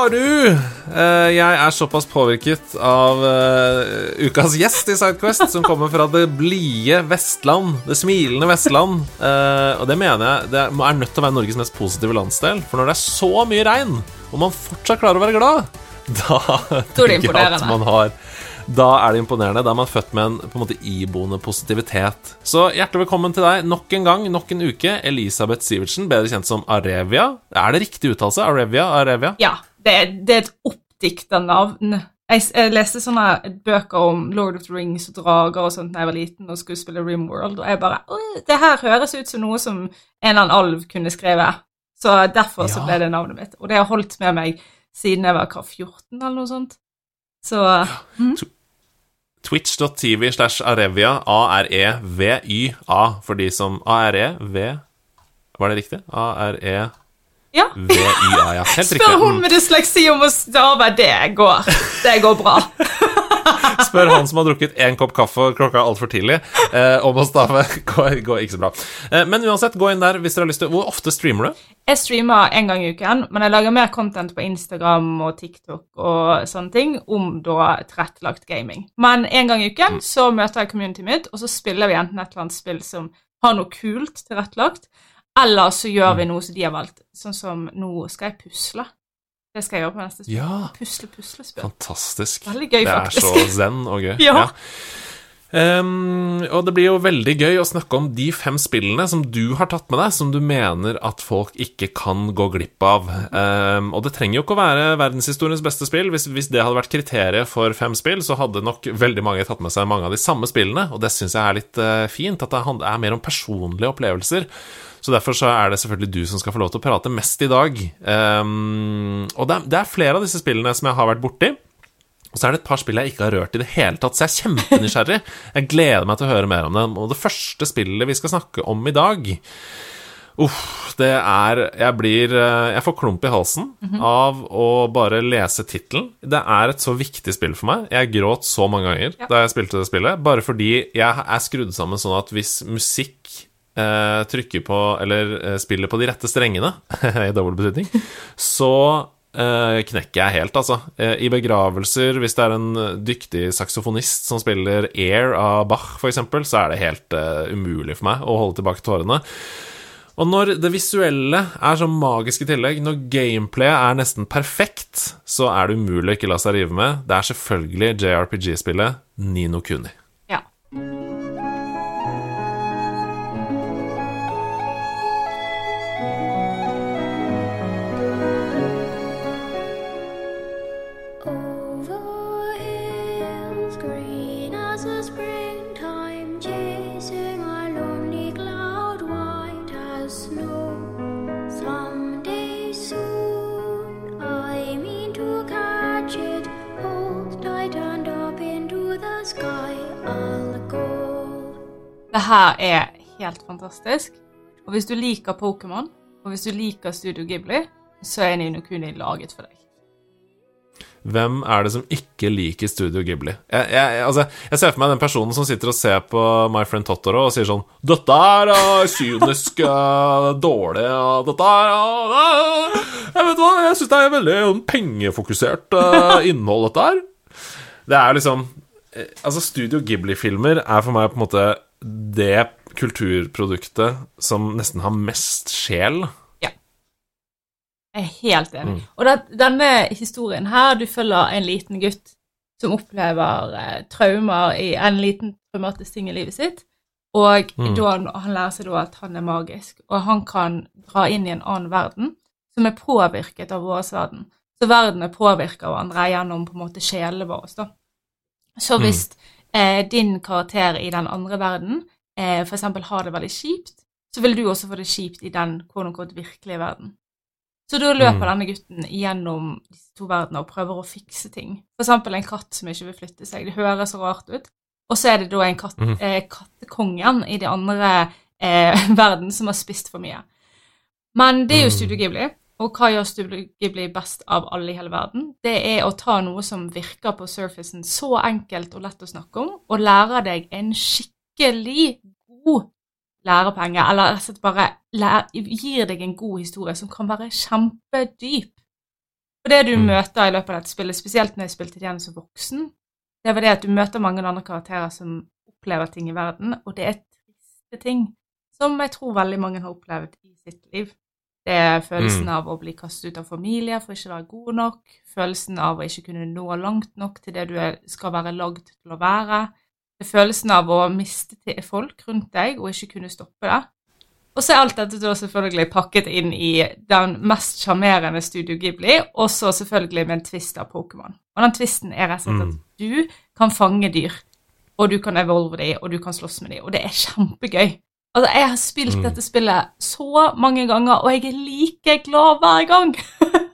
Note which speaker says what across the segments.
Speaker 1: Ja, du! Eh, jeg er såpass påvirket av eh, ukas gjest i Sidequest, som kommer fra det blide Vestland. Det smilende Vestland. Eh, og det mener jeg det er nødt til å være Norges mest positive landsdel. For når det er så mye regn, og man fortsatt klarer å være glad, da
Speaker 2: er
Speaker 1: tenker jeg at man har da er det imponerende. Da er man født med en på en måte iboende positivitet. Så hjertelig velkommen til deg nok en gang, nok en uke. Elisabeth Sivertsen, bedre kjent som Arevia. Er det riktig uttalelse? Arevia? Arevia?
Speaker 2: Ja, det, det er et oppdikta navn. Jeg, jeg leste sånne bøker om Lord of the Rings og drager og sånt da jeg var liten og skulle spille Rimworld, og jeg bare Det her høres ut som noe som en eller annen alv kunne skrevet. Så derfor så ble det navnet mitt. Og det har holdt med meg siden jeg var hva, 14 eller noe sånt. Så mm,
Speaker 1: Twitch.tv slash Arevia, A-R-E-V-Y-A, for de som A-R-E-V Var det riktig? A-R-E-V-Y-A,
Speaker 2: ja.
Speaker 1: Helt
Speaker 2: Spør hun med dysleksi om å stave. Det går. Det går bra.
Speaker 1: Spør han som har drukket én kopp kaffe klokka altfor tidlig, eh, om å stave. Går, går ikke så bra. Eh, men uansett, gå inn der hvis dere har lyst til. Hvor ofte streamer du?
Speaker 2: Jeg streamer en gang i uken, men jeg lager mer content på Instagram og TikTok og sånne ting om da tilrettelagt gaming. Men en gang i uken så møter jeg communityet mitt, og så spiller vi enten et eller annet spill som har noe kult tilrettelagt, eller så gjør vi noe som de har valgt. Sånn som nå skal jeg pusle. Det skal jeg gjøre på neste spill.
Speaker 1: Ja.
Speaker 2: Pusle, puslespill.
Speaker 1: Fantastisk.
Speaker 2: Veldig gøy,
Speaker 1: det er så zen og gøy.
Speaker 2: Ja.
Speaker 1: Ehm, og det blir jo veldig gøy å snakke om de fem spillene som du har tatt med deg, som du mener at folk ikke kan gå glipp av. Um, og det trenger jo ikke å være verdenshistoriens beste spill. Hvis, hvis det hadde vært kriteriet for fem spill, så hadde nok veldig mange tatt med seg mange av de samme spillene, og det syns jeg er litt uh, fint, at det er mer om personlige opplevelser. Så derfor så er det selvfølgelig du som skal få lov til å prate mest i dag. Um, og det er, det er flere av disse spillene som jeg har vært borti. Og så er det et par spill jeg ikke har rørt i det hele tatt, så jeg er kjempenysgjerrig. Jeg gleder meg til å høre mer om dem. Og det første spillet vi skal snakke om i dag Uff, det er Jeg blir eh, Jeg får klump i halsen av å bare lese tittelen. Det er et så viktig spill for meg. Jeg gråt så mange ganger
Speaker 2: Ja.
Speaker 1: da jeg spilte det spillet, bare fordi jeg er skrudd sammen sånn at hvis musikk eh, trykker på Eller eh, spiller på de rette strengene, i dobbel betydning, så eh, knekker jeg helt, altså. Eh, I begravelser, hvis det er en dyktig saksofonist som spiller Air av Bach, eksempel, så er det helt eh, umulig for meg å holde tilbake tårene. Og når det visuelle er så magisk i tillegg, når gameplayet er nesten perfekt, så er det umulig å ikke la seg rive med. Det er selvfølgelig JRPG-spillet Nino Kuni.
Speaker 2: Her er helt fantastisk. Og hvis du liker Pokémon, og hvis du liker Studio Ghibli, så er Nino Kuni laget for deg.
Speaker 1: Hvem er det som ikke liker Studio Ghibli? Jeg, jeg, altså, jeg ser for meg den personen som sitter og ser på My Friend Totoro og sier sånn 'Dette er uh, kynisk, dårlig uh, Dette er Jeg vet hva, jeg syns det er veldig um, pengefokusert uh, innhold, dette her. Det er liksom eh, Altså, Studio Ghibli-filmer er for meg på en måte det kulturproduktet som nesten har mest sjel. Ja.
Speaker 2: Jeg er helt enig. Og det, denne historien her, du følger en liten gutt som opplever eh, traumer i en liten traumatisk ting i livet sitt, og
Speaker 1: Mm.
Speaker 2: da, han lærer seg da at han er magisk, og han kan dra inn i en annen verden som er påvirket av vår verden. Så verden er verdenen av andre gjennom på en måte sjelene våre. Så Så
Speaker 1: Mm.
Speaker 2: Eh, din karakter i den andre verden eh, eksempel har det veldig kjipt, så vil du også få det kjipt i den quote virkelige verden. Så da løper
Speaker 1: Mm.
Speaker 2: denne gutten gjennom disse to verdenene og prøver å fikse ting. Eksempel en katt som ikke vil flytte seg. Det høres så rart ut. Og så er det da en katt,
Speaker 1: mm.
Speaker 2: eh, kattekongen i den andre eh, verden som har spist for mye. Men det er jo
Speaker 1: Mm.
Speaker 2: Studio Ghibli, og hva gjør studiet blir best av alle i hele verden? Det er å ta noe som virker på surfacen så enkelt og lett å snakke om, og lære deg en skikkelig god lærepenge, eller rett og slett bare gir deg en god historie som kan være kjempedyp. For det du
Speaker 1: Mm.
Speaker 2: møter i løpet av dette spillet, spesielt når jeg spilte det igjen som voksen, det var det at du møter mange andre karakterer som opplever ting i verden, og det er triste ting som jeg tror veldig mange har opplevd i sitt liv. Det er følelsen
Speaker 1: Mm.
Speaker 2: av å bli kastet ut av familie for ikke å være god nok, følelsen av å ikke kunne nå langt nok til det du er, skal være lagd til å være, det er følelsen av å miste folk rundt deg og ikke kunne stoppe det. Og så er alt dette da selvfølgelig pakket inn i den mest sjarmerende Studio Ghibli, og så selvfølgelig med en twist av Pokémon. Og den twisten er rett og slett at
Speaker 1: Mm.
Speaker 2: du kan fange dyr, og du kan evolve dem, og du kan slåss med dem, og det er kjempegøy. Altså, jeg har spilt
Speaker 1: Mm.
Speaker 2: dette spillet så mange ganger, og jeg er like glad hver gang.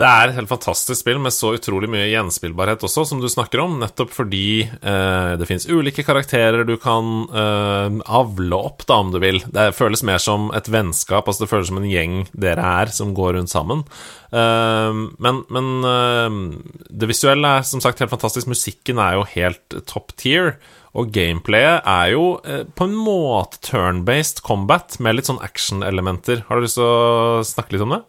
Speaker 1: Det er et helt fantastisk spill med så utrolig mye gjenspillbarhet også, som du snakker om, nettopp fordi eh, det finnes ulike karakterer du kan eh, avle opp, da, om du vil. Det føles mer som et vennskap, altså det føles som en gjeng dere er, som går rundt sammen. Eh, men men eh, det visuelle er som sagt helt fantastisk. Musikken er jo helt top tier. Og gameplayet er jo eh, på en måte turn-based combat med litt sånn action-elementer. Har du lyst til å snakke litt om det?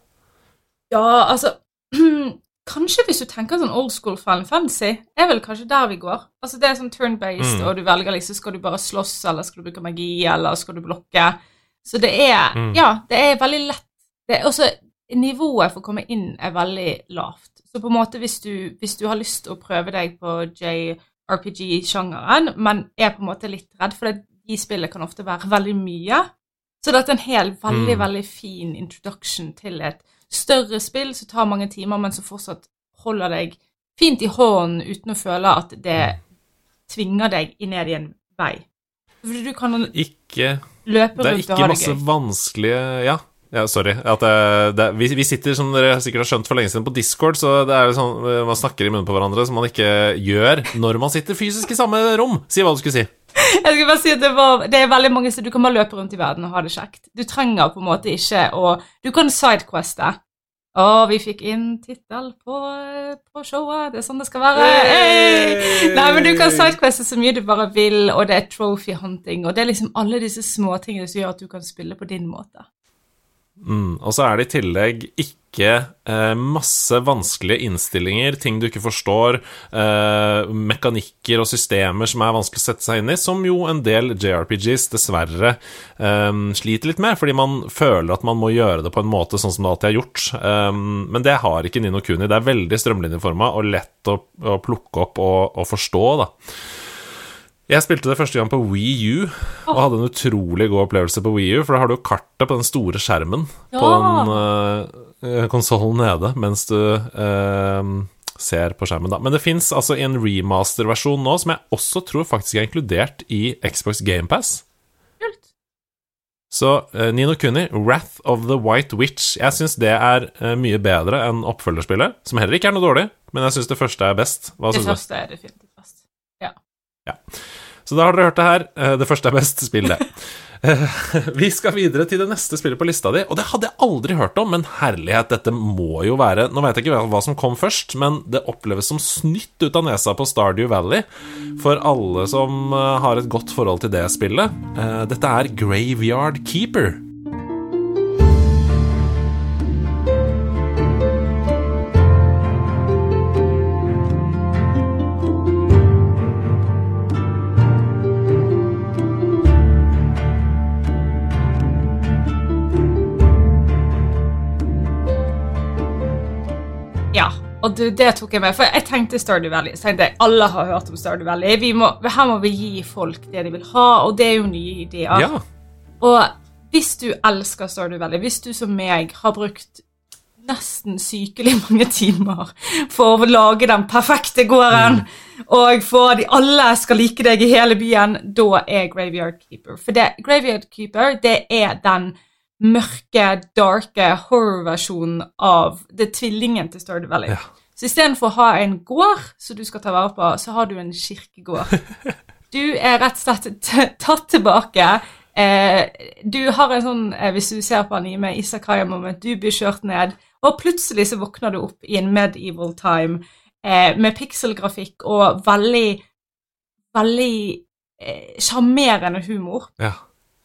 Speaker 2: Ja, altså Kanskje hvis du tenker sånn old school Final Fantasy, er vel kanskje der vi går. Altså Det er sånn turn-based,
Speaker 1: Mm.
Speaker 2: og du velger liksom Skal du bare slåss, eller skal du bruke magi, eller skal du blokke? Så det er
Speaker 1: Mm.
Speaker 2: Ja, det er veldig lett. Det er også Nivået for å komme inn er veldig lavt. Så på en måte hvis du, hvis du har lyst til å prøve deg på JRPG-sjangeren, men er på en måte litt redd, for det, de spillene kan ofte være veldig mye, så dette er en hel veldig,
Speaker 1: Mm.
Speaker 2: veldig fin introduction til et større spill som tar mange timer, men som fortsatt holder deg fint i hånden uten å føle at det tvinger deg ned i en vei. Fordi du kan
Speaker 1: Ikke
Speaker 2: løpe rundt og ha det gøy.
Speaker 1: Det er ikke masse vanskelige Ja, ja sorry. At det, det, vi, vi sitter, som dere sikkert har skjønt for lenge siden, på Discord, så det er sånn man snakker i munnen på hverandre som man ikke gjør når man sitter fysisk i samme rom. Si hva du skulle si.
Speaker 2: Jeg skal bare si at det, var, det er veldig mange som Du kan bare løpe rundt i verden og ha det kjekt. Du trenger på en måte ikke å Du kan sidequeste. Å, vi fikk inn tittel på, på showet. Det er sånn det skal være. Hey! Nei, men du kan sidequeste så mye du bare vil, og det er trophy hunting, og det er liksom alle disse småtingene som gjør at du kan spille på din måte.
Speaker 1: Mm, og så er det i tillegg ikke eh, masse vanskelige innstillinger, ting du ikke forstår, eh, mekanikker og systemer som er vanskelig å sette seg inn i, som jo en del JRPGs dessverre eh, sliter litt med, fordi man føler at man må gjøre det på en måte sånn som det alltid er gjort. Eh, men det har ikke Nino Kuni. Det er veldig strømlinjeforma og lett å, å plukke opp og, og forstå, da. Jeg spilte det første gang på Wii U, og hadde en utrolig god opplevelse på Wii U, for da har du jo kartet på den store skjermen på den uh, konsollen nede, mens du uh, ser på skjermen, da. Men det fins altså en remaster-versjon nå, som jeg også tror faktisk er inkludert i Xbox GamePass. Så uh, Nino Kuni, Wrath of the White Witch. Jeg syns det er uh, mye bedre enn oppfølgerspillet, som heller ikke er noe dårlig, men jeg syns det første er best. Hva
Speaker 2: Det
Speaker 1: syns du?
Speaker 2: første er definitivt best.
Speaker 1: Så da har dere hørt det her. Eh, Det første er best, spill det. Eh, Vi skal videre til det neste spillet på lista di, og det hadde jeg aldri hørt om, men herlighet, dette må jo være Nå vet jeg ikke hva som kom først, men det oppleves som snytt ut av nesa på Stardew Valley for alle som eh, har et godt forhold til det spillet. Dette er Graveyard Keeper.
Speaker 2: Og det, det tok jeg med. For jeg tenkte Stardew Valley. Så tenkte jeg, Alle har hørt om Stardew Valley. Vi må, her må vi gi folk det de vil ha, og det er jo nye ideer.
Speaker 1: Ja.
Speaker 2: Og hvis du elsker Stardew Valley, hvis du som meg har brukt nesten sykelig mange timer for å lage den perfekte gården, og for at alle skal like deg i hele byen, da er Graveyard Keeper. For det, Graveyard Keeper det er den mørke, darke horror-versjonen av det er tvillingen til Stardew Valley.
Speaker 1: Ja.
Speaker 2: Så istedenfor å ha en gård som du skal ta vare på, så har du en kirkegård. Du er rett og slett tatt tilbake. Eh, du har en sånn, eh, hvis du ser på anime, Isakaya-moment, du blir kjørt ned, og plutselig så våkner du opp i en medieval time eh, med pikselgrafikk og veldig, veldig eh, sjarmerende humor.
Speaker 1: Ja.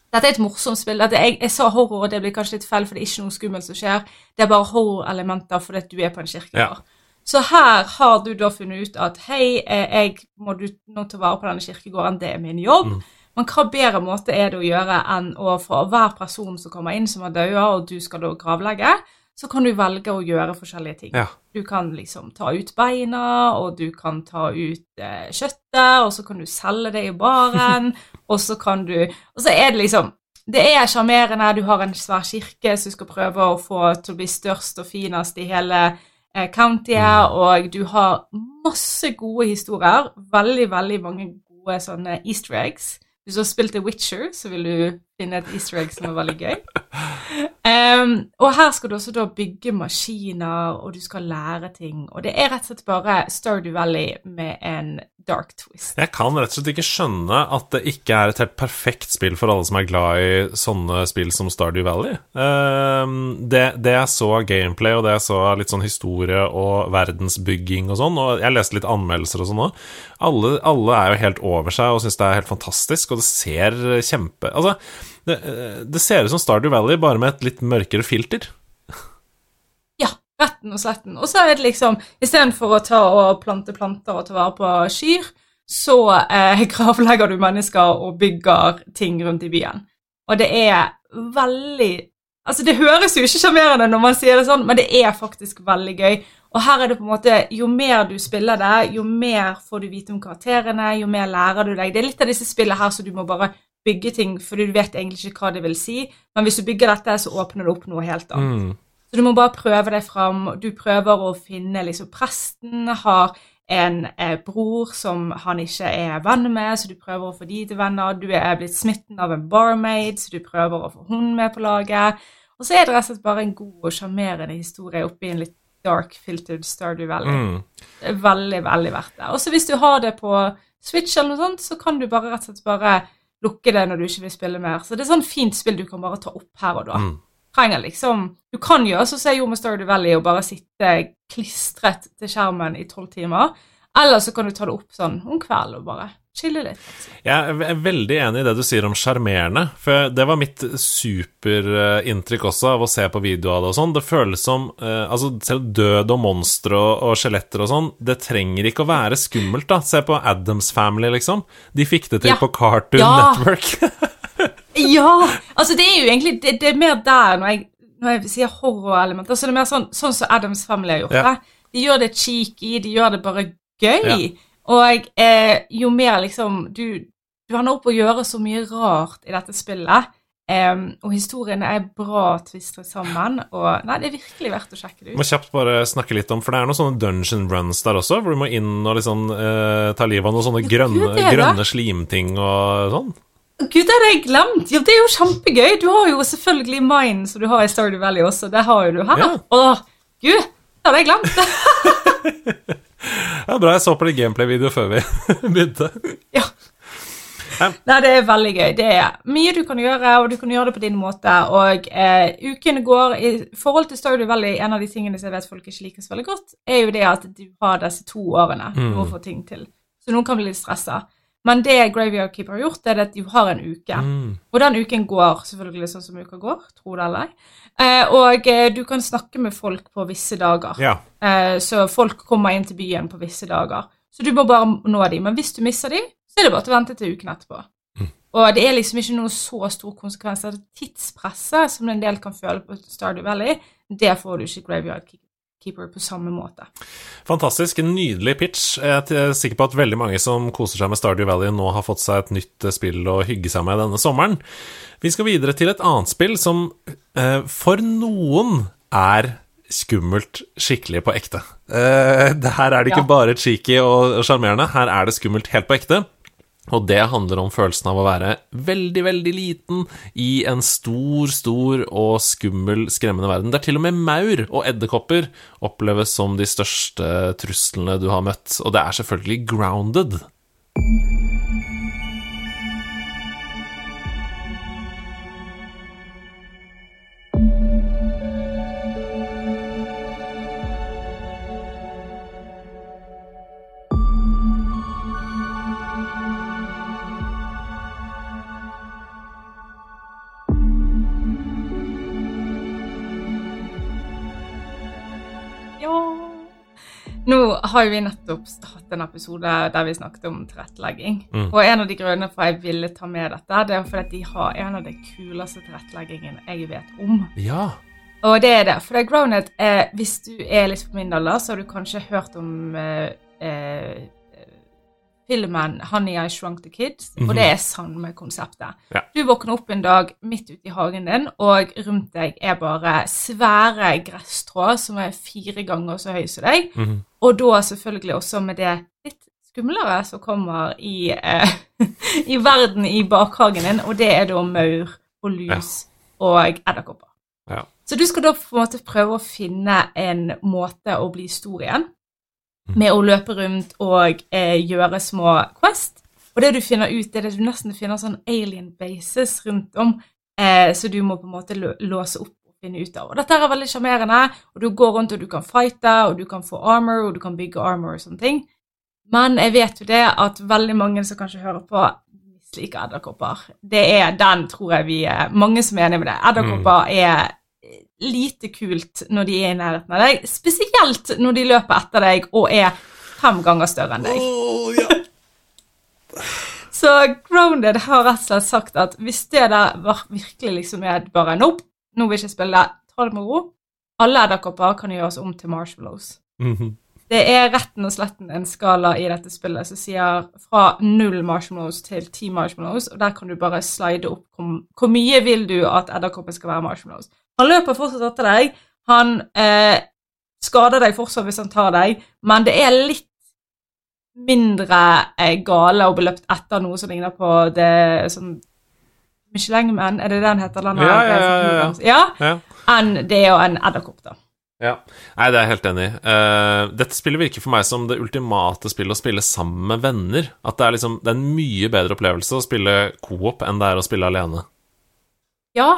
Speaker 2: Dette er et morsomt spill. Jeg, jeg sa horror, og det blir kanskje litt feil, for det er ikke noe skummelt som skjer. Det er bare horrorelementer fordi du er på en kirkegård. Så her har du da funnet ut at hei, eh, jeg må du nå ta vare på denne kirkegården, det er min jobb.
Speaker 1: Mm.
Speaker 2: Men hva bedre måte er det å gjøre enn å få hver person som kommer inn som har daua, og du skal da gravlegge, så kan du velge å gjøre forskjellige ting.
Speaker 1: Ja.
Speaker 2: Du kan liksom ta ut beina, og du kan ta ut eh, kjøttet, og så kan du selge det i baren, og så kan du Og så er det liksom Det er sjarmerende. Du har en svær kirke som skal prøve å få til å bli størst og finest i hele countyet, og du har masse gode historier. Veldig, veldig mange gode sånne easter eggs. Hvis du har spilt The Witcher, så vil du finne et easter egg som er veldig gøy. Um, og her skal du også da bygge maskiner, og du skal lære ting. Og det er rett og slett bare Stardew Valley med en dark twist.
Speaker 1: Jeg kan rett og slett ikke skjønne at det ikke er et helt perfekt spill for alle som er glad i sånne spill som Stardew Valley. Um, det, det jeg så av gameplay, og det jeg så av litt sånn historie og verdensbygging og sånn, og jeg leste litt anmeldelser og sånn òg, alle, alle er jo helt over seg og syns det er helt fantastisk, og det ser kjempe Altså, det, det ser ut som Stardew Valley, bare med et litt mørkere filter.
Speaker 2: Ja, retten og sletten. Og så er det liksom Istedenfor å ta og plante planter og ta vare på kyr, så eh, gravlegger du mennesker og bygger ting rundt i byen. Og det er veldig Altså, det høres jo ikke sjarmerende når man sier det sånn, men det er faktisk veldig gøy. Og her er det på en måte Jo mer du spiller det, jo mer får du vite om karakterene, jo mer lærer du deg. Det er litt av disse spillene her så du må bare bygge ting, for du vet egentlig ikke hva det vil si. Men hvis du bygger dette, så åpner det opp noe helt annet.
Speaker 1: Mm.
Speaker 2: Så du må bare prøve deg fram. Du prøver å finne liksom Presten har en eh, bror som han ikke er venn med, så du prøver å få de til venner. Du er blitt smitten av en barmaid, så du prøver å få hun med på laget. Og så er det rett og slett bare en god og sjarmerende historie oppi en litt dark filtered Stardew Valley.
Speaker 1: Mm.
Speaker 2: Det er veldig, veldig verdt det. Og så hvis du har det på Switch eller noe sånt, så kan du bare rett og slett bare lukke det når du ikke vil spille mer. Så det er sånn fint spill du kan bare ta opp her og da
Speaker 1: Mm.
Speaker 2: trenger liksom Du kan gjøre sånn som jeg gjorde med Stardew Valley, og bare sitte klistret til skjermen i tolv timer. Eller så kan du ta det opp sånn om kvelden og bare chille litt. Altså.
Speaker 1: Jeg er veldig enig i det du sier om sjarmerende, for det var mitt superinntrykk også av å se på videoer av det og sånn. Det føles som eh, Altså, selv død og monstre og, og skjeletter og sånn, det trenger ikke å være skummelt, da. Se på Adams Family, liksom. De fikk det til
Speaker 2: Ja.
Speaker 1: på Cartoon
Speaker 2: Ja.
Speaker 1: Network.
Speaker 2: Ja! Altså, det er jo egentlig Det, det er mer der når jeg, når jeg sier horrorelement. Altså, det er mer sånn sånn som Adams Family har gjort
Speaker 1: Ja.
Speaker 2: det. De gjør det cheeky, de gjør det bare gøy.
Speaker 1: Ja.
Speaker 2: Og eh, jo mer liksom Du, du ender opp å gjøre så mye rart i dette spillet. Um, og historiene er bra tvistet sammen. Og nei, det er virkelig verdt å sjekke det ut.
Speaker 1: Må kjapt bare snakke litt om For det er noen sånne dungeon runs der også, hvor du må inn og liksom uh, ta livet av noen sånne grønne,
Speaker 2: Gud,
Speaker 1: grønne slimting og sånn.
Speaker 2: Gud, det hadde jeg glemt! Ja, det er jo kjempegøy. Du har jo selvfølgelig Mine, som du har i Stardew Valley også. Det har jo du her.
Speaker 1: Ja.
Speaker 2: Åh, gud, det hadde jeg glemt.
Speaker 1: Ja, bra jeg så på det gameplay-video før vi begynte.
Speaker 2: ja. Nei, det er veldig gøy. Det er mye du kan gjøre, og du kan gjøre det på din måte. Og eh, ukene går I forhold til Stardew Valley, en av de tingene som jeg vet folk ikke liker så veldig godt, er jo det at du har disse to årene
Speaker 1: Mm.
Speaker 2: for å få ting til. Så noen kan bli litt stressa. Men det Graveyard Keeper har gjort, er at de har en uke.
Speaker 1: Mm.
Speaker 2: Og den uken går selvfølgelig sånn som uka går, tro det eller ei. Eh, og eh, du kan snakke med folk på visse dager.
Speaker 1: Ja.
Speaker 2: Eh, så folk kommer inn til byen på visse dager. Så du må bare nå dem. Men hvis du mister dem, så er det bare til å vente til uken etterpå.
Speaker 1: Mm.
Speaker 2: Og det er liksom ikke noen så stor konsekvens. Tidspresset som en del kan føle på Stardew Valley, det får du ikke i Graveyard Keeper på samme måte.
Speaker 1: Fantastisk. En nydelig pitch. Jeg er sikker på at veldig mange som koser seg med Stardew Valley, nå har fått seg et nytt eh, spill å hygge seg med denne sommeren. Vi skal videre til et annet spill som eh, for noen er skummelt skikkelig på ekte. Eh, her er det ikke
Speaker 2: Ja.
Speaker 1: bare cheeky og sjarmerende, her er det skummelt helt på ekte. Og det handler om følelsen av å være veldig, veldig liten i en stor, stor og skummel, skremmende verden, der til og med maur og edderkopper oppleves som de største truslene du har møtt. Og det er selvfølgelig grounded.
Speaker 2: Har vi nettopp hatt en episode der vi snakket om tilrettelegging.
Speaker 1: Mm.
Speaker 2: Og en av de grunnene for at jeg ville ta med dette, det er fordi de har en av de kuleste tilretteleggingene jeg vet om.
Speaker 1: Ja.
Speaker 2: Og det er det. For Grounded eh, Hvis du er litt på min alder, så har du kanskje hørt om eh, eh, filmen 'Honey, I Shrunk the Kids'.
Speaker 1: Mhm.
Speaker 2: Og det er samme konseptet.
Speaker 1: Ja.
Speaker 2: Du våkner opp en dag midt ute i hagen din, og rundt deg er bare svære gresstrå som er fire ganger så høy som deg.
Speaker 1: Mhm.
Speaker 2: Og da selvfølgelig også med det litt skumlere som kommer i, eh, i verden i bakhagen din, og det er da maur og lus og edderkopper.
Speaker 1: Ja.
Speaker 2: Så du skal da på en måte prøve å finne en måte å bli stor igjen, med å løpe rundt og eh, gjøre små quest. Og det du finner ut, er at du nesten finner sånn alien bases rundt om, eh, så du må på en måte låse opp og finne ut av. Og dette er veldig sjarmerende, og du går rundt og du kan fighte, og du kan få armor, og du kan bygge armor og sånne ting. Men jeg vet jo det at veldig mange som kanskje hører på, misliker edderkopper. Det er den, tror jeg vi er mange som er enige med det. Edderkopper er lite kult når de er i nærheten av deg, spesielt når de løper etter deg og er fem ganger større enn deg. Så Grounded har rett og slett sagt at hvis det der var virkelig liksom er bare nope, nå vil jeg ikke spille, ta det med ro. Alle edderkopper kan gjøres om til marshmallows.
Speaker 1: Mhm.
Speaker 2: Det er retten og sletten en skala i dette spillet som sier fra null marshmallows til ti marshmallows, og der kan du bare slide opp hvor mye vil du at edderkoppen skal være marshmallows. Han løper fortsatt etter deg, han eh, skader deg fortsatt hvis han tar deg, men det er litt mindre eh, gale å bli løpt etter noe som ligner på det sånn Michelin-man, er det det den heter? Den
Speaker 1: Ja, ja, ja, ja, ja.
Speaker 2: Enn det jo en edderkopp, da.
Speaker 1: Ja. Nei, det er jeg helt enig i. Uh, dette spillet virker for meg som det ultimate spillet å spille sammen med venner. At det er liksom Det er en mye bedre opplevelse å spille co-op enn det er å spille alene.
Speaker 2: Ja,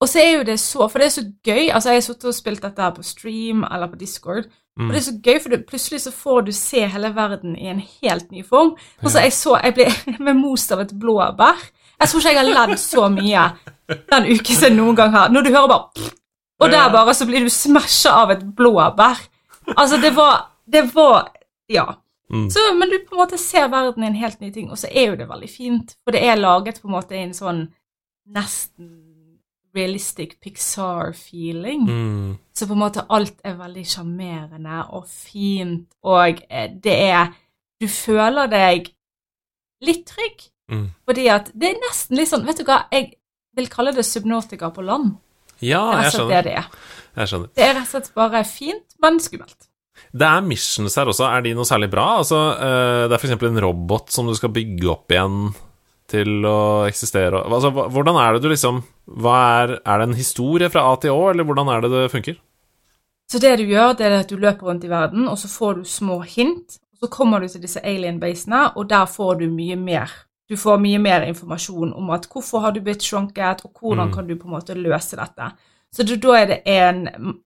Speaker 2: og så er jo det så For det er så gøy. Altså, jeg har sittet og spilt dette her på stream eller på Discord,
Speaker 1: Mm.
Speaker 2: og det er så gøy, for du, plutselig så får du se hele verden i en helt ny form. Og så jeg så Jeg ble med most av et blåbær. Jeg tror ikke jeg har ledd så mye den uken som jeg noen gang har. Når du hører bare Og der bare så blir du smasha av et blåbær. Altså, det var Det var Ja.
Speaker 1: Mm.
Speaker 2: Så, men du på en måte ser verden i en helt ny ting, og så er jo det veldig fint. For det er laget på en måte i en sånn nesten realistic Pixar-feeling.
Speaker 1: Mm.
Speaker 2: Så på en måte alt er veldig sjarmerende og fint, og eh, det er Du føler deg litt trygg,
Speaker 1: Mm.
Speaker 2: fordi at det er nesten litt sånn Vet du hva, jeg vil kalle det Subnotica på land.
Speaker 1: Ja, jeg skjønner.
Speaker 2: det det er.
Speaker 1: Jeg skjønner.
Speaker 2: Det er rett og slett bare fint, men skummelt.
Speaker 1: Det er missions her også. Er de noe særlig bra? Altså, eh, det er f.eks. en robot som du skal bygge opp igjen til å eksistere. Altså, hvordan er det du liksom er, er det en historie fra A til Å, eller hvordan er det det funker?
Speaker 2: Så det du gjør, det er at du løper rundt i verden, og så får du små hint. Og så kommer du til disse alien-basene, og der får du mye mer. Du får mye mer informasjon om at hvorfor har du blitt shrunket, og hvordan
Speaker 1: Mm.
Speaker 2: kan du på en måte løse dette. Så du, da er det en mm,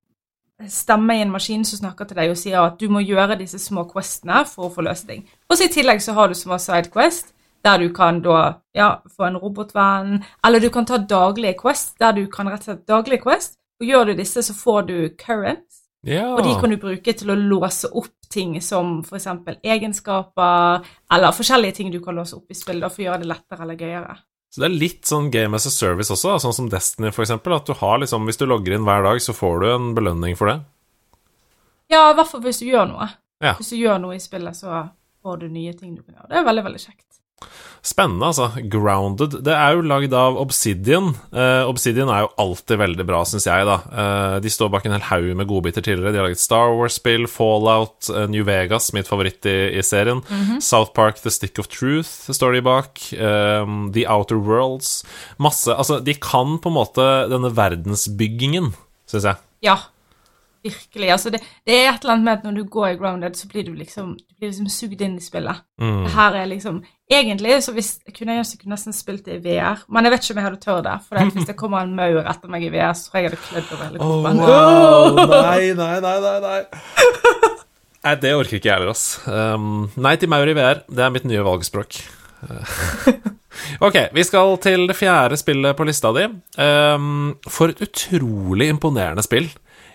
Speaker 2: stemme i en maskin som snakker til deg og sier at du må gjøre disse små questene for å få løsning. ting. Og så i tillegg så har du små sidequest, der du kan da ja, få en robotvenn, eller du kan ta daglige quest, der du kan rett og slett daglige quest, og gjør du disse, så får du currents,
Speaker 1: Ja.
Speaker 2: og de kan du bruke til å låse opp ting som eksempel egenskaper, eller forskjellige ting du kan låse opp i spill, da, for å gjøre det lettere eller gøyere.
Speaker 1: Så det er litt sånn game as a service også, da, sånn som Destiny eksempel, at du har liksom, hvis du logger inn hver dag, så får du en belønning for det.
Speaker 2: Ja, i hvert fall hvis du gjør noe.
Speaker 1: Ja.
Speaker 2: Hvis du gjør noe i spillet, så får du nye ting du kan gjøre. Det er veldig, veldig kjekt.
Speaker 1: Spennende, altså. Grounded. Det er jo lagd av Obsidian. Eh, Obsidian er jo alltid veldig bra, syns jeg, da. Eh, de står bak en hel haug med godbiter tidligere. De har laget Star Wars-spill, Fallout, eh, New Vegas, mitt favoritt i, i serien. South Park, The Stick of Truth står de bak. The Outer Worlds. Masse Altså, de kan på en måte denne verdensbyggingen, syns jeg.
Speaker 2: Ja, virkelig. Altså, det, det er et eller annet med at når du går i grounded, så blir du liksom, du blir liksom sugd inn i spillet.
Speaker 1: Mm.
Speaker 2: Det her er liksom Egentlig så hvis, kunne jeg kunne nesten spilt det i VR, men jeg vet ikke om jeg hadde tørt det. For hvis det kommer en maur etter meg i VR, så tror jeg jeg hadde klødd over hele kroppen.
Speaker 1: wow. Nei, nei, nei, nei, nei. Nei, det orker ikke jeg heller, ass. Um, nei til maur i VR. Det er mitt nye valgspråk. ok, vi skal til det fjerde spillet på lista di. Um, for et utrolig imponerende spill.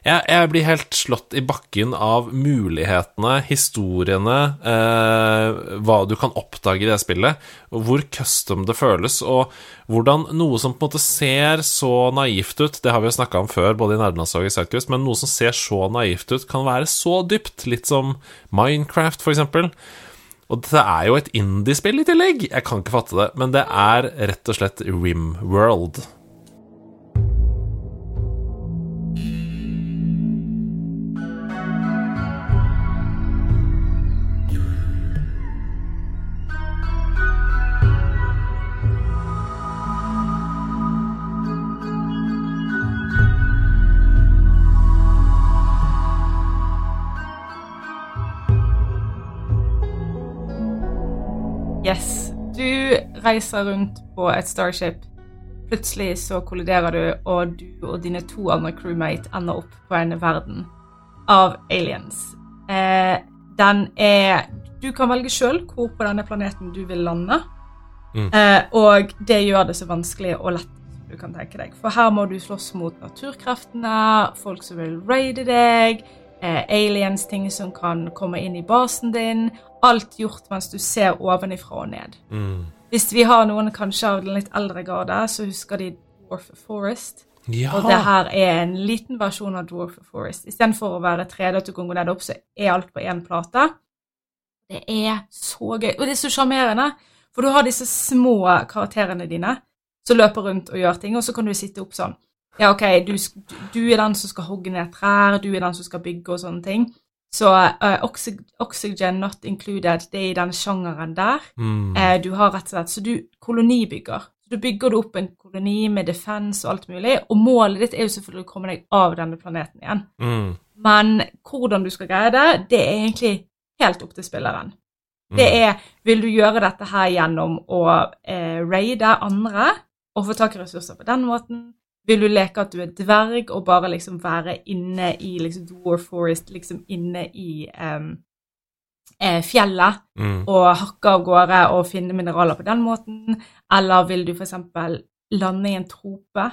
Speaker 1: Jeg, jeg blir helt slått i bakken av mulighetene, historiene, eh, hva du kan oppdage i det spillet, hvor custom det føles, og hvordan noe som på en måte ser så naivt ut Det har vi jo snakka om før, både i Nerdelandslaget og i Sidequest, men noe som ser så naivt ut, kan være så dypt. Litt som Minecraft, for eksempel. Og det er jo et indiespill i tillegg! Jeg kan ikke fatte det, men det er rett og slett Rimworld.
Speaker 2: Yes. Reiser rundt på et Starship. Plutselig så kolliderer du, og du og dine to andre crewmate ender opp på en verden av aliens. Eh, den er Du kan velge sjøl hvor på denne planeten du vil lande.
Speaker 1: Mm.
Speaker 2: Eh, og det gjør det så vanskelig og lett du kan tenke deg. For her må du slåss mot naturkreftene, folk som vil raide deg, eh, aliens, ting som kan komme inn i basen din. Alt gjort mens du ser ovenifra og ned.
Speaker 1: Mm.
Speaker 2: Hvis vi har noen kanskje av den litt eldre garde, så husker de Dwarf Forest.
Speaker 1: Ja.
Speaker 2: Og det her er en liten versjon av Dwarf Forest. Istedenfor å være 3D at du kan gå ned opp, så er alt på én plate. Det er så gøy. Og det er så sjarmerende, for du har disse små karakterene dine som løper rundt og gjør ting, og så kan du sitte opp sånn. Ja, OK, du, du er den som skal hogge ned trær, du er den som skal bygge og sånne ting. Så uh, oxy Oxygen Not Included, det er i den sjangeren der.
Speaker 1: Mm.
Speaker 2: Uh, du har rett og slett, så du kolonibygger. Så du bygger opp en koloni med defense og alt mulig, og målet ditt er jo selvfølgelig å komme deg av denne planeten igjen.
Speaker 1: Mm.
Speaker 2: Men hvordan du skal greie det, det er egentlig helt opp til spilleren. Det
Speaker 1: Mm.
Speaker 2: er Vil du gjøre dette her gjennom å eh, raide andre og få tak i ressurser på den måten? Vil du leke at du er dverg og bare liksom være inne i liksom Dwarf Forest, liksom inne i eh, fjellet?
Speaker 1: Mm.
Speaker 2: og hakke av gårde og finne mineraler på den måten? Eller vil du f.eks. lande i en trope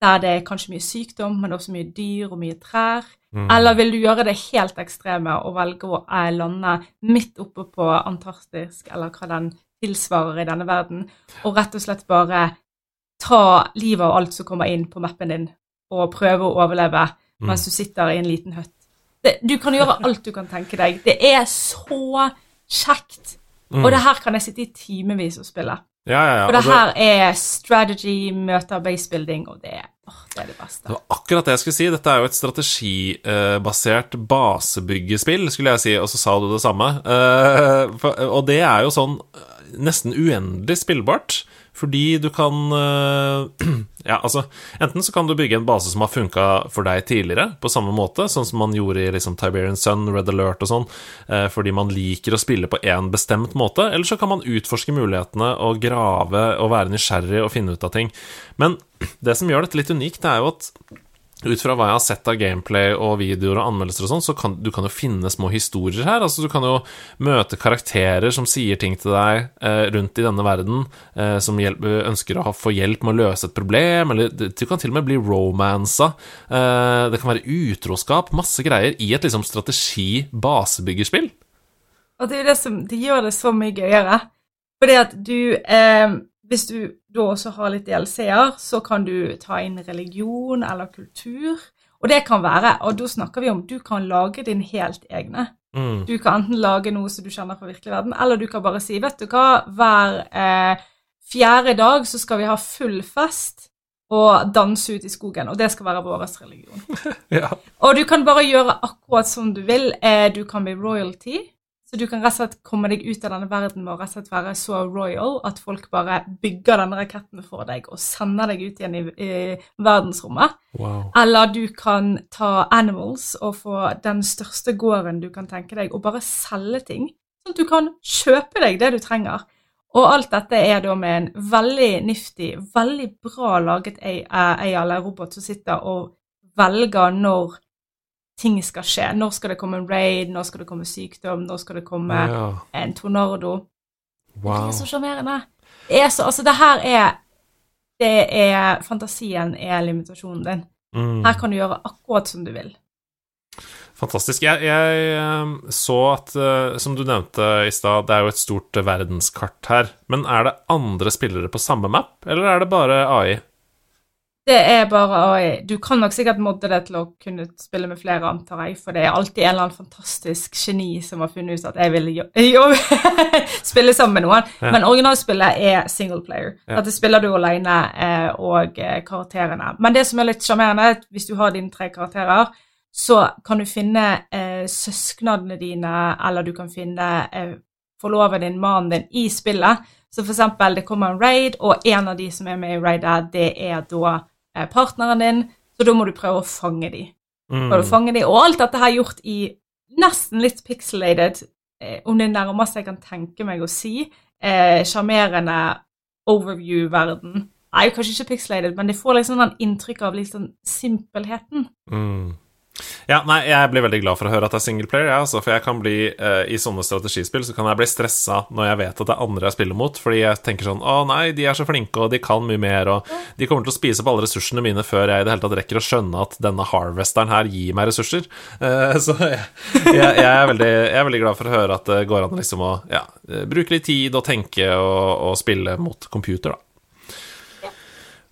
Speaker 2: der det er kanskje mye sykdom, men også mye dyr og mye trær?
Speaker 1: Mm.
Speaker 2: Eller vil du gjøre det helt ekstreme og velge å eh, lande midt oppe på Antarktis, eller hva den tilsvarer i denne verden, og rett og slett bare ta livet av alt som kommer inn på mappen din, og prøve å overleve mens du sitter i en liten høtt? Det, du kan gjøre alt du kan tenke deg. Det er så kjekt.
Speaker 1: Mm.
Speaker 2: Og det her kan jeg sitte i timevis og spille.
Speaker 1: Ja, ja, ja.
Speaker 2: For det
Speaker 1: det-
Speaker 2: her er strategy møter basebuilding, og det åh, det er det
Speaker 1: Det
Speaker 2: beste.
Speaker 1: var akkurat det jeg skulle si. Dette er jo et strategibasert basebyggespill, skulle jeg si, og så sa du det samme. Eh, Og det er jo sånn eh, nesten uendelig spillbart, fordi du kan eh, Ja, altså Enten så kan du bygge en base som har funka for deg tidligere, på samme måte, sånn som man gjorde i liksom Tiberian Sun, Red Alert og sånn, eh, fordi man liker å spille på én bestemt måte, eller så kan man utforske mulighetene og grave og være nysgjerrig og finne ut av ting. Men det som gjør dette litt unikt, det er jo at ut fra hva jeg har sett av gameplay og videoer og anmeldelser og sånn, så kan du kan jo finne små historier her. Altså, du kan jo møte karakterer som sier ting til deg eh, rundt i denne verden, eh, som hjelp, ønsker å ha, få hjelp med å løse et problem, eller du kan til og med bli romansa. Eh, det kan være utroskap, masse greier, i et liksom strategi-basebyggerspill.
Speaker 2: Og det er det som det gjør det så mye gøyere. Fordi at du eh, Hvis du da også har litt DLC-er, så kan du ta inn religion eller kultur. Og det kan være Og da snakker vi om du kan lage din helt egne.
Speaker 1: Mm.
Speaker 2: Du kan enten lage noe som du kjenner fra virkelig verden, eller du kan bare si, vet du hva, hver eh, fjerde dag så skal vi ha full fest og danse ut i skogen, og det skal være vår religion.
Speaker 1: Ja.
Speaker 2: Og du kan bare gjøre akkurat som du vil. Eh, Du kan bli royalty. Så du kan rett og slett komme deg ut av denne verden med å rett og slett være så royal at folk bare bygger denne raketten for deg og sender deg ut igjen i, i verdensrommet.
Speaker 1: Wow.
Speaker 2: Eller du kan ta animals og få den største gården du kan tenke deg, og bare selge ting. Sånn at du kan kjøpe deg det du trenger. Og alt dette er da med en veldig nifty, veldig bra laget AI eller robot som sitter og velger når ting skal skje. Når skal det komme en raid, når skal det komme sykdom, når skal det komme
Speaker 1: Ja.
Speaker 2: en tornado. Det er så sjarmerende. Det er så Altså, det her er Det er Fantasien er limitasjonen din.
Speaker 1: Mm.
Speaker 2: Her kan du gjøre akkurat som du vil.
Speaker 1: Fantastisk. Jeg, jeg eh, så at, eh, som du nevnte i stad, det er jo et stort verdenskart her. Men er det andre spillere på samme map, eller er det bare AI?
Speaker 2: Det er bare AI. Du kan nok sikkert modde det til å kunne spille med flere, antar jeg, for det er alltid en eller annen fantastisk geni som har funnet ut at jeg vil spille sammen med noen.
Speaker 1: Ja.
Speaker 2: Men originalspillet er single player.
Speaker 1: Ja.
Speaker 2: det spiller du alene eh, og eh, karakterene. Men det som er litt sjarmerende, er hvis du har dine tre karakterer, så kan du finne eh, søsknene dine, eller du kan finne eh, forloven din, mannen din, i spillet. Så for eksempel, det kommer en raid, og en av de som er med i raidet, det er da partneren din, så da må du prøve å fange de.
Speaker 1: Mm.
Speaker 2: Å fange de. Og alt dette her gjort i nesten litt pixelated, eh, om det er nærmest jeg kan tenke meg å si, eh, overview-verden. Nei, kanskje ikke pixelated, men det får liksom den inntrykk av sånn simpelheten.
Speaker 1: Mm. Ja, nei, jeg blir veldig glad for å høre at det er singleplayer, ja, altså, for jeg kan bli uh, I sånne strategispill så kan jeg bli stressa når jeg vet at det er andre jeg spiller mot, fordi jeg tenker sånn Å nei, de er så flinke, og de kan mye mer, og de kommer til å spise opp alle ressursene mine før jeg i det hele tatt rekker å skjønne at denne harvesteren her gir meg ressurser. Uh, så jeg, jeg, jeg, er veldig, jeg er veldig glad for å høre at det går an liksom å ja, bruke litt tid og tenke og, og spille mot computer, da.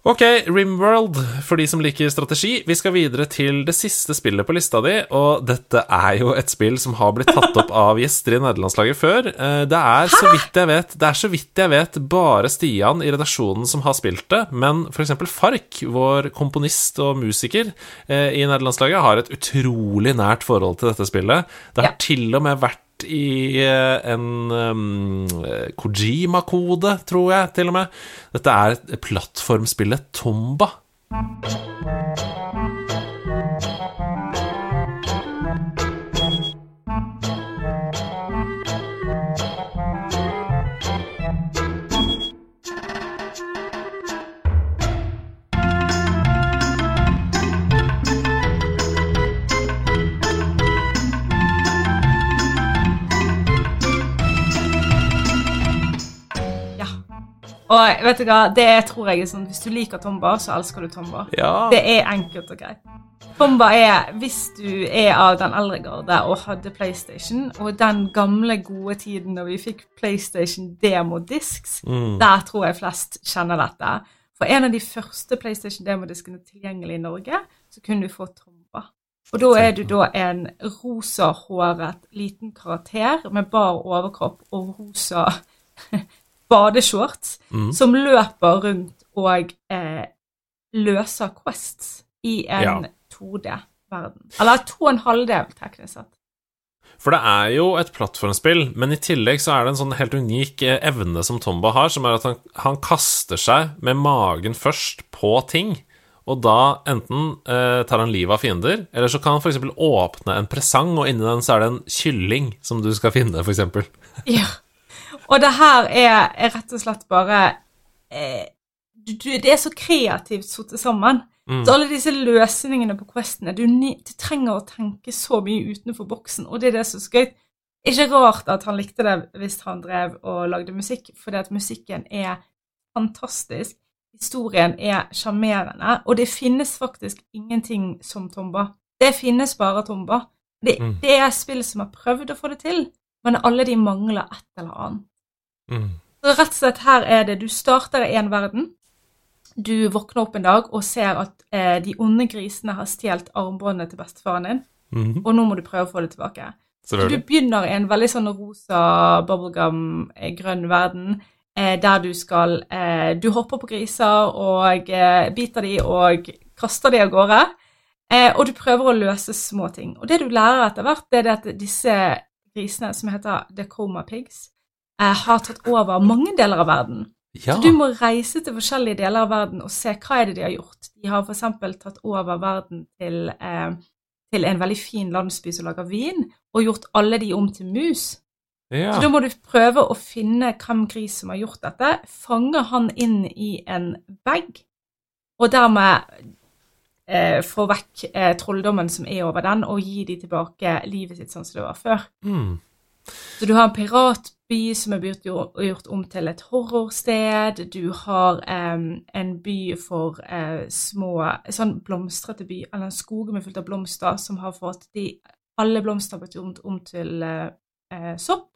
Speaker 1: Ok, Rimworld, for de som liker strategi. Vi skal videre til det siste spillet på lista di, og dette er jo et spill som har blitt tatt opp av gjester i nederlandslaget før. Eh, Det er, så vidt jeg vet, det er så vidt jeg vet bare Stian i redaksjonen som har spilt det, men eksempel Fark, vår komponist og musiker eh, i nederlandslaget, har et utrolig nært forhold til dette spillet. Det har
Speaker 2: Ja.
Speaker 1: til og med vært i eh, en um, Kojima-kode, tror jeg, til og med. Dette er plattformspillet Tomba.
Speaker 2: Og vet du hva, det tror jeg er sånn Hvis du liker Tomba, så elsker du Tomba.
Speaker 1: Ja.
Speaker 2: Det er enkelt og greit. Tomba er, hvis du er av den eldre garde og hadde PlayStation, og den gamle, gode tiden når vi fikk PlayStation Demo-disks,
Speaker 1: Mm.
Speaker 2: der tror jeg flest kjenner dette. For en av de første PlayStation Demo-diskene tilgjengelig i Norge, så kunne du få Tomba. Og da er du da en rosahåret liten karakter med bar overkropp og rosa badeshorts
Speaker 1: Mm.
Speaker 2: som løper rundt og eh, løser quests i en
Speaker 1: Ja.
Speaker 2: 2D-verden. Eller 2,5D, teknisk sett.
Speaker 1: For det er jo et plattformspill, men i tillegg så er det en sånn helt unik eh, evne som Tomba har, som er at han, han kaster seg med magen først på ting. Og da enten eh, tar han livet av fiender, eller så kan han f.eks. åpne en presang, og inni den så er det en kylling som du skal finne, f.eks.
Speaker 2: Ja. Og det her er, er rett og slett bare eh, Det er så kreativt satt sammen.
Speaker 1: Mm.
Speaker 2: Så alle disse løsningene på questene du, du trenger å tenke så mye utenfor boksen, og det er det som er så gøy. Ikke rart at han likte det hvis han drev og lagde musikk, fordi at musikken er fantastisk. Historien er sjarmerende, og det finnes faktisk ingenting som Tomba. Det finnes bare Tomba. Det,
Speaker 1: Mm.
Speaker 2: det er spill som har prøvd å få det til, men alle de mangler et eller annet.
Speaker 1: Mm.
Speaker 2: Så rett og slett her er det Du starter i en verden. Du våkner opp en dag og ser at eh, de onde grisene har stjålet armbåndet til bestefaren din,
Speaker 1: Mhm.
Speaker 2: og nå må du prøve å få det tilbake. Du begynner i en veldig sånn rosa bubblegum, eh, verden, eh, der du skal eh, Du hopper på griser og biter de og kaster de av gårde. Eh, og du prøver å løse små ting. Og det du lærer etter hvert, det er at disse grisene, som heter Decoma Pigs, eh, har tatt over mange deler av verden.
Speaker 1: Ja.
Speaker 2: Så du må reise til forskjellige deler av verden og se hva er det de har gjort. De har f.eks. tatt over verden til, eh, til en veldig fin landsby som lager vin, og gjort alle de om til mus.
Speaker 1: ja.
Speaker 2: Så da må du prøve å finne hvem gris som har gjort dette, fange han inn i en bag, og dermed eh, få vekk eh, trolldommen som er over den, og gi de tilbake livet sitt sånn som det var før.
Speaker 1: Mm.
Speaker 2: Så du har en piratby som er blitt gjort, om til et horrorsted. Du har um, en by for uh, små Sånn blomstrete by, eller en skog med fullt av blomster, som har fått de Alle blomster har blitt gjort om til eh, sopp.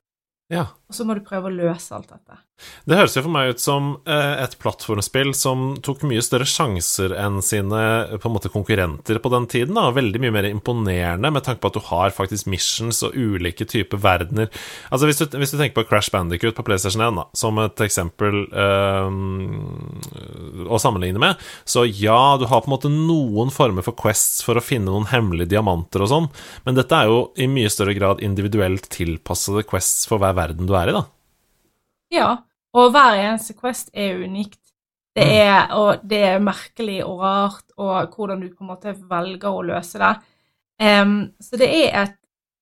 Speaker 1: Ja.
Speaker 2: Og så må du prøve å løse alt dette.
Speaker 1: Det høres jo for meg ut som eh, et plattformspill som tok mye større sjanser enn sine på en måte konkurrenter på den tiden. Da. Veldig mye mer imponerende med tanke på at du har faktisk missions og ulike typer verdener. Altså Hvis du, hvis du tenker på Crash Bandicoot på PlayStation 1 da, som et eksempel eh, å sammenligne med, så ja, du har på en måte noen former for quests for å finne noen hemmelige diamanter og sånn, men dette er jo i mye større grad individuelt tilpassede quests for hver verden du er i, da.
Speaker 2: Ja, og hver eneste Quest er unikt. Det
Speaker 1: Mm.
Speaker 2: er, og det er merkelig og rart, og hvordan du på en måte velger å løse det. Um, så det er et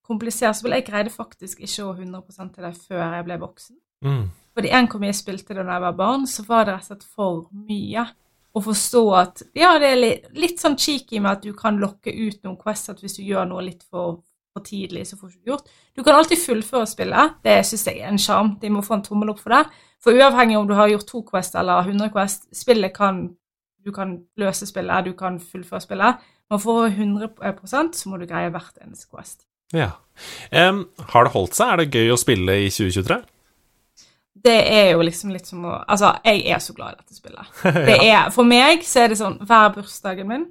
Speaker 2: komplisert spill. Jeg greide faktisk ikke å 100 til det før jeg ble voksen.
Speaker 1: Mm.
Speaker 2: Fordi en mye jeg spilte det da jeg var barn, så var det rett og slett for mye. Å forstå at Ja, det er litt, litt sånn cheeky med at du kan lokke ut noen quests at hvis du gjør noe litt for, for tidlig, så får du ikke gjort. Du kan alltid fullføre spillet. Det syns jeg er en sjarm. De må få en tommel opp for det. For uavhengig om du har gjort to Quest eller 100 Quest, spillet kan Du kan løse spillet, du kan fullføre spillet. Men for 100% så må du greie hvert eneste Quest.
Speaker 1: Ja. Um, har det holdt seg? Er det gøy å spille i 2023?
Speaker 2: Det er jo liksom litt som å Altså, jeg er så glad i dette spillet. Det er, for meg så er det sånn hver bursdagen min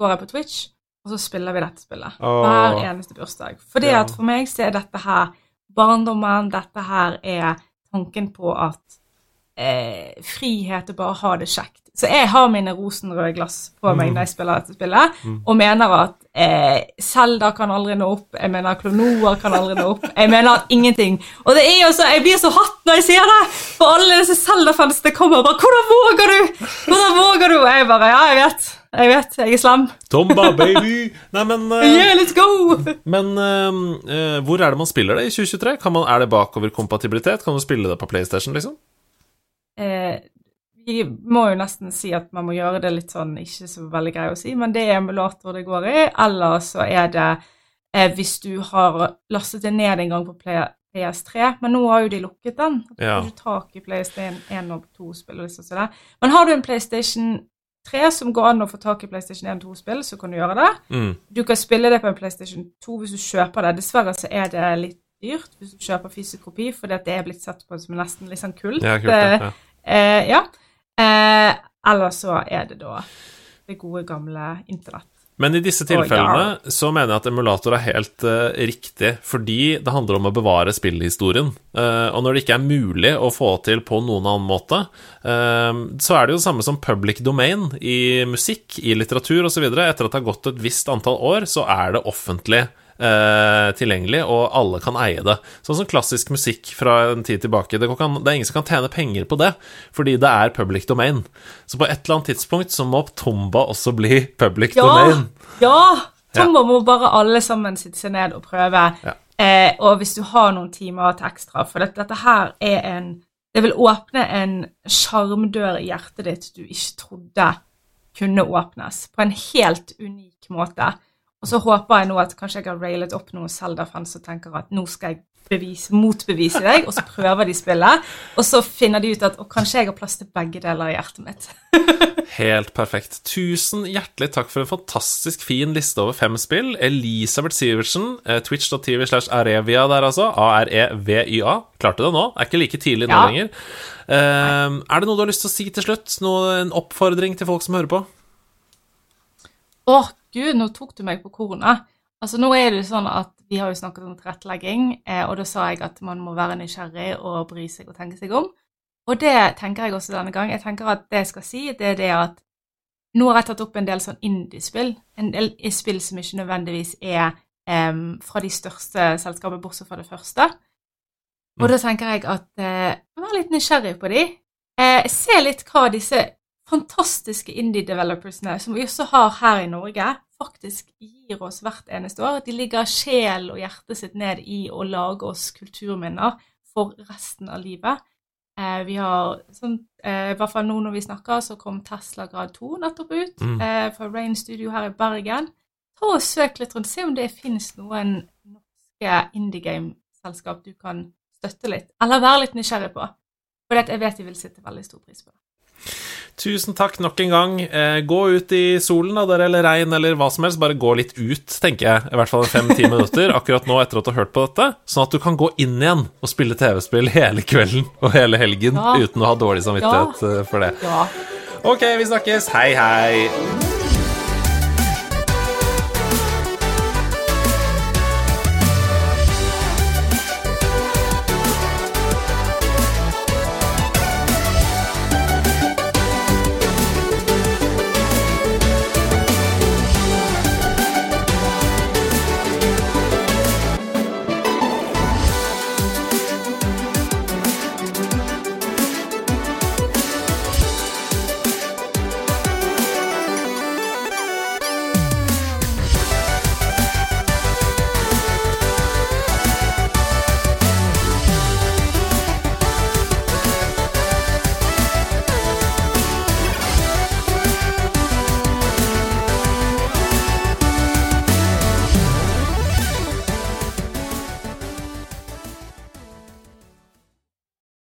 Speaker 2: går jeg på Twitch, og så spiller vi dette spillet.
Speaker 1: Oh.
Speaker 2: Hver eneste bursdag. Fordi
Speaker 1: Ja.
Speaker 2: at for meg så er dette her barndommen, dette her er tanken på at eh, frihet er bare å ha det kjekt. Så jeg har mine rosenrøde glass på meg når jeg spiller dette spillet, og mener at eh, Zelda kan aldri nå opp, jeg mener Klonoer kan aldri nå opp, jeg mener at ingenting. Og det er jo så, jeg blir så hatt når jeg sier det, for alle disse Zelda-fansene kommer og bare 'Hvordan våger du?' Hvordan våger du? Og jeg bare 'Ja, jeg vet. Jeg vet. Jeg er slem.
Speaker 1: Tomba, baby! Nei, men, uh,
Speaker 2: Yeah, let's go!'
Speaker 1: men uh, uh, hvor er det man spiller det i 2023? Kan man, er det bakoverkompatibilitet? Kan du spille det på PlayStation, liksom?
Speaker 2: eh, vi må jo nesten si at man må gjøre det litt sånn ikke så veldig grei å si, men det er emulator det går i, eller så er det eh, hvis du har lastet det ned en gang på Play PS3, men nå har jo de lukket den. Da
Speaker 1: Ja.
Speaker 2: får du tak i PlayStation 1 og 2-spill og liksom. Men har du en PlayStation 3 som går an å få tak i PlayStation 1 og 2-spill, så kan du gjøre det.
Speaker 1: Mm.
Speaker 2: Du kan spille det på en PlayStation 2 hvis du kjøper det. Dessverre så er det litt dyrt hvis du kjøper fysisk kopi, fordi det er blitt sett på som nesten litt sånn kult.
Speaker 1: Ja, kult. Ja. ja.
Speaker 2: Eh, ja. Eh, eller så er det da det gode, gamle internett.
Speaker 1: Men i disse tilfellene så mener jeg at emulator er helt uh, riktig, fordi det handler om å bevare spillhistorien. Uh, og når det ikke er mulig å få til på noen annen måte, uh, så er det jo det samme som public domain i musikk, i litteratur osv. Etter at det har gått et visst antall år, så er det offentlig eh, tilgjengelig, og alle kan eie det. Sånn som klassisk musikk fra en tid tilbake. Det, kan, det er ingen som kan tjene penger på det, fordi det er public domain. Så på et eller annet tidspunkt så må Tomba også bli public
Speaker 2: Ja!
Speaker 1: domain.
Speaker 2: Ja! Tomba må bare alle sammen sitte seg ned og prøve.
Speaker 1: Ja.
Speaker 2: Eh, og hvis du har noen timer til ekstra, for dette, dette her er en Det vil åpne en sjarmdør i hjertet ditt du ikke trodde kunne åpnes, på en helt unik måte. Og så håper jeg nå at kanskje jeg har railet opp noen Zelda-fans som tenker at nå skal jeg bevise, motbevise deg, og så prøver de spillet, og så finner de ut at å, kanskje jeg har plass til begge deler i hjertet mitt.
Speaker 1: Helt perfekt. Tusen hjertelig takk for en fantastisk fin liste over fem spill. Elisabeth Sivertsen, eh, twitch.tv slash arevia der, altså. A-r-e-v-y-a. Klarte det nå. Er ikke like tidlig nå
Speaker 2: Ja.
Speaker 1: lenger. Um, er det noe du har lyst til å si til slutt? Noe, en oppfordring til folk som hører på?
Speaker 2: Å, gud, nå tok du meg på kornet. Altså Nå er det sånn at vi har jo snakket om tilrettelegging, eh, og da sa jeg at man må være nysgjerrig og bry seg og tenke seg om. Og det tenker jeg også denne gang. Jeg tenker at det jeg skal si, det er det at nå har jeg tatt opp en del sånn indie-spill. En del spill som ikke nødvendigvis er em, fra de største selskapene, bortsett fra det første. Og da tenker jeg at eh, vær litt nysgjerrig på de. Eh, se litt hva disse fantastiske indie-developersene, som vi også har her i Norge, faktisk gir oss hvert eneste år. De ligger sjel og hjertet sitt ned i å lage oss kulturminner for resten av livet. Eh, vi har, sånn, eh, I hvert fall nå når vi snakker, så kom Tesla Grad 2 nettopp ut
Speaker 1: Mm.
Speaker 2: eh, fra Rain Studio her i Bergen. Ta og Søk litt rundt, se om det finnes noen norske indie game-selskap du kan støtte litt, eller være litt nysgjerrig på. For jeg vet de vil sitte veldig stor pris på det.
Speaker 1: Tusen takk nok en gang. Eh, gå ut i solen da, dere, eller regn eller hva som helst. Bare gå litt ut, tenker jeg. I hvert fall fem-ti minutter akkurat nå etter at du har hørt på dette. Sånn at du kan gå inn igjen og spille TV-spill hele kvelden og hele helgen
Speaker 2: Ja.
Speaker 1: uten å ha dårlig samvittighet ja. for det.
Speaker 2: Ja.
Speaker 1: Ok, vi snakkes. Hei, hei.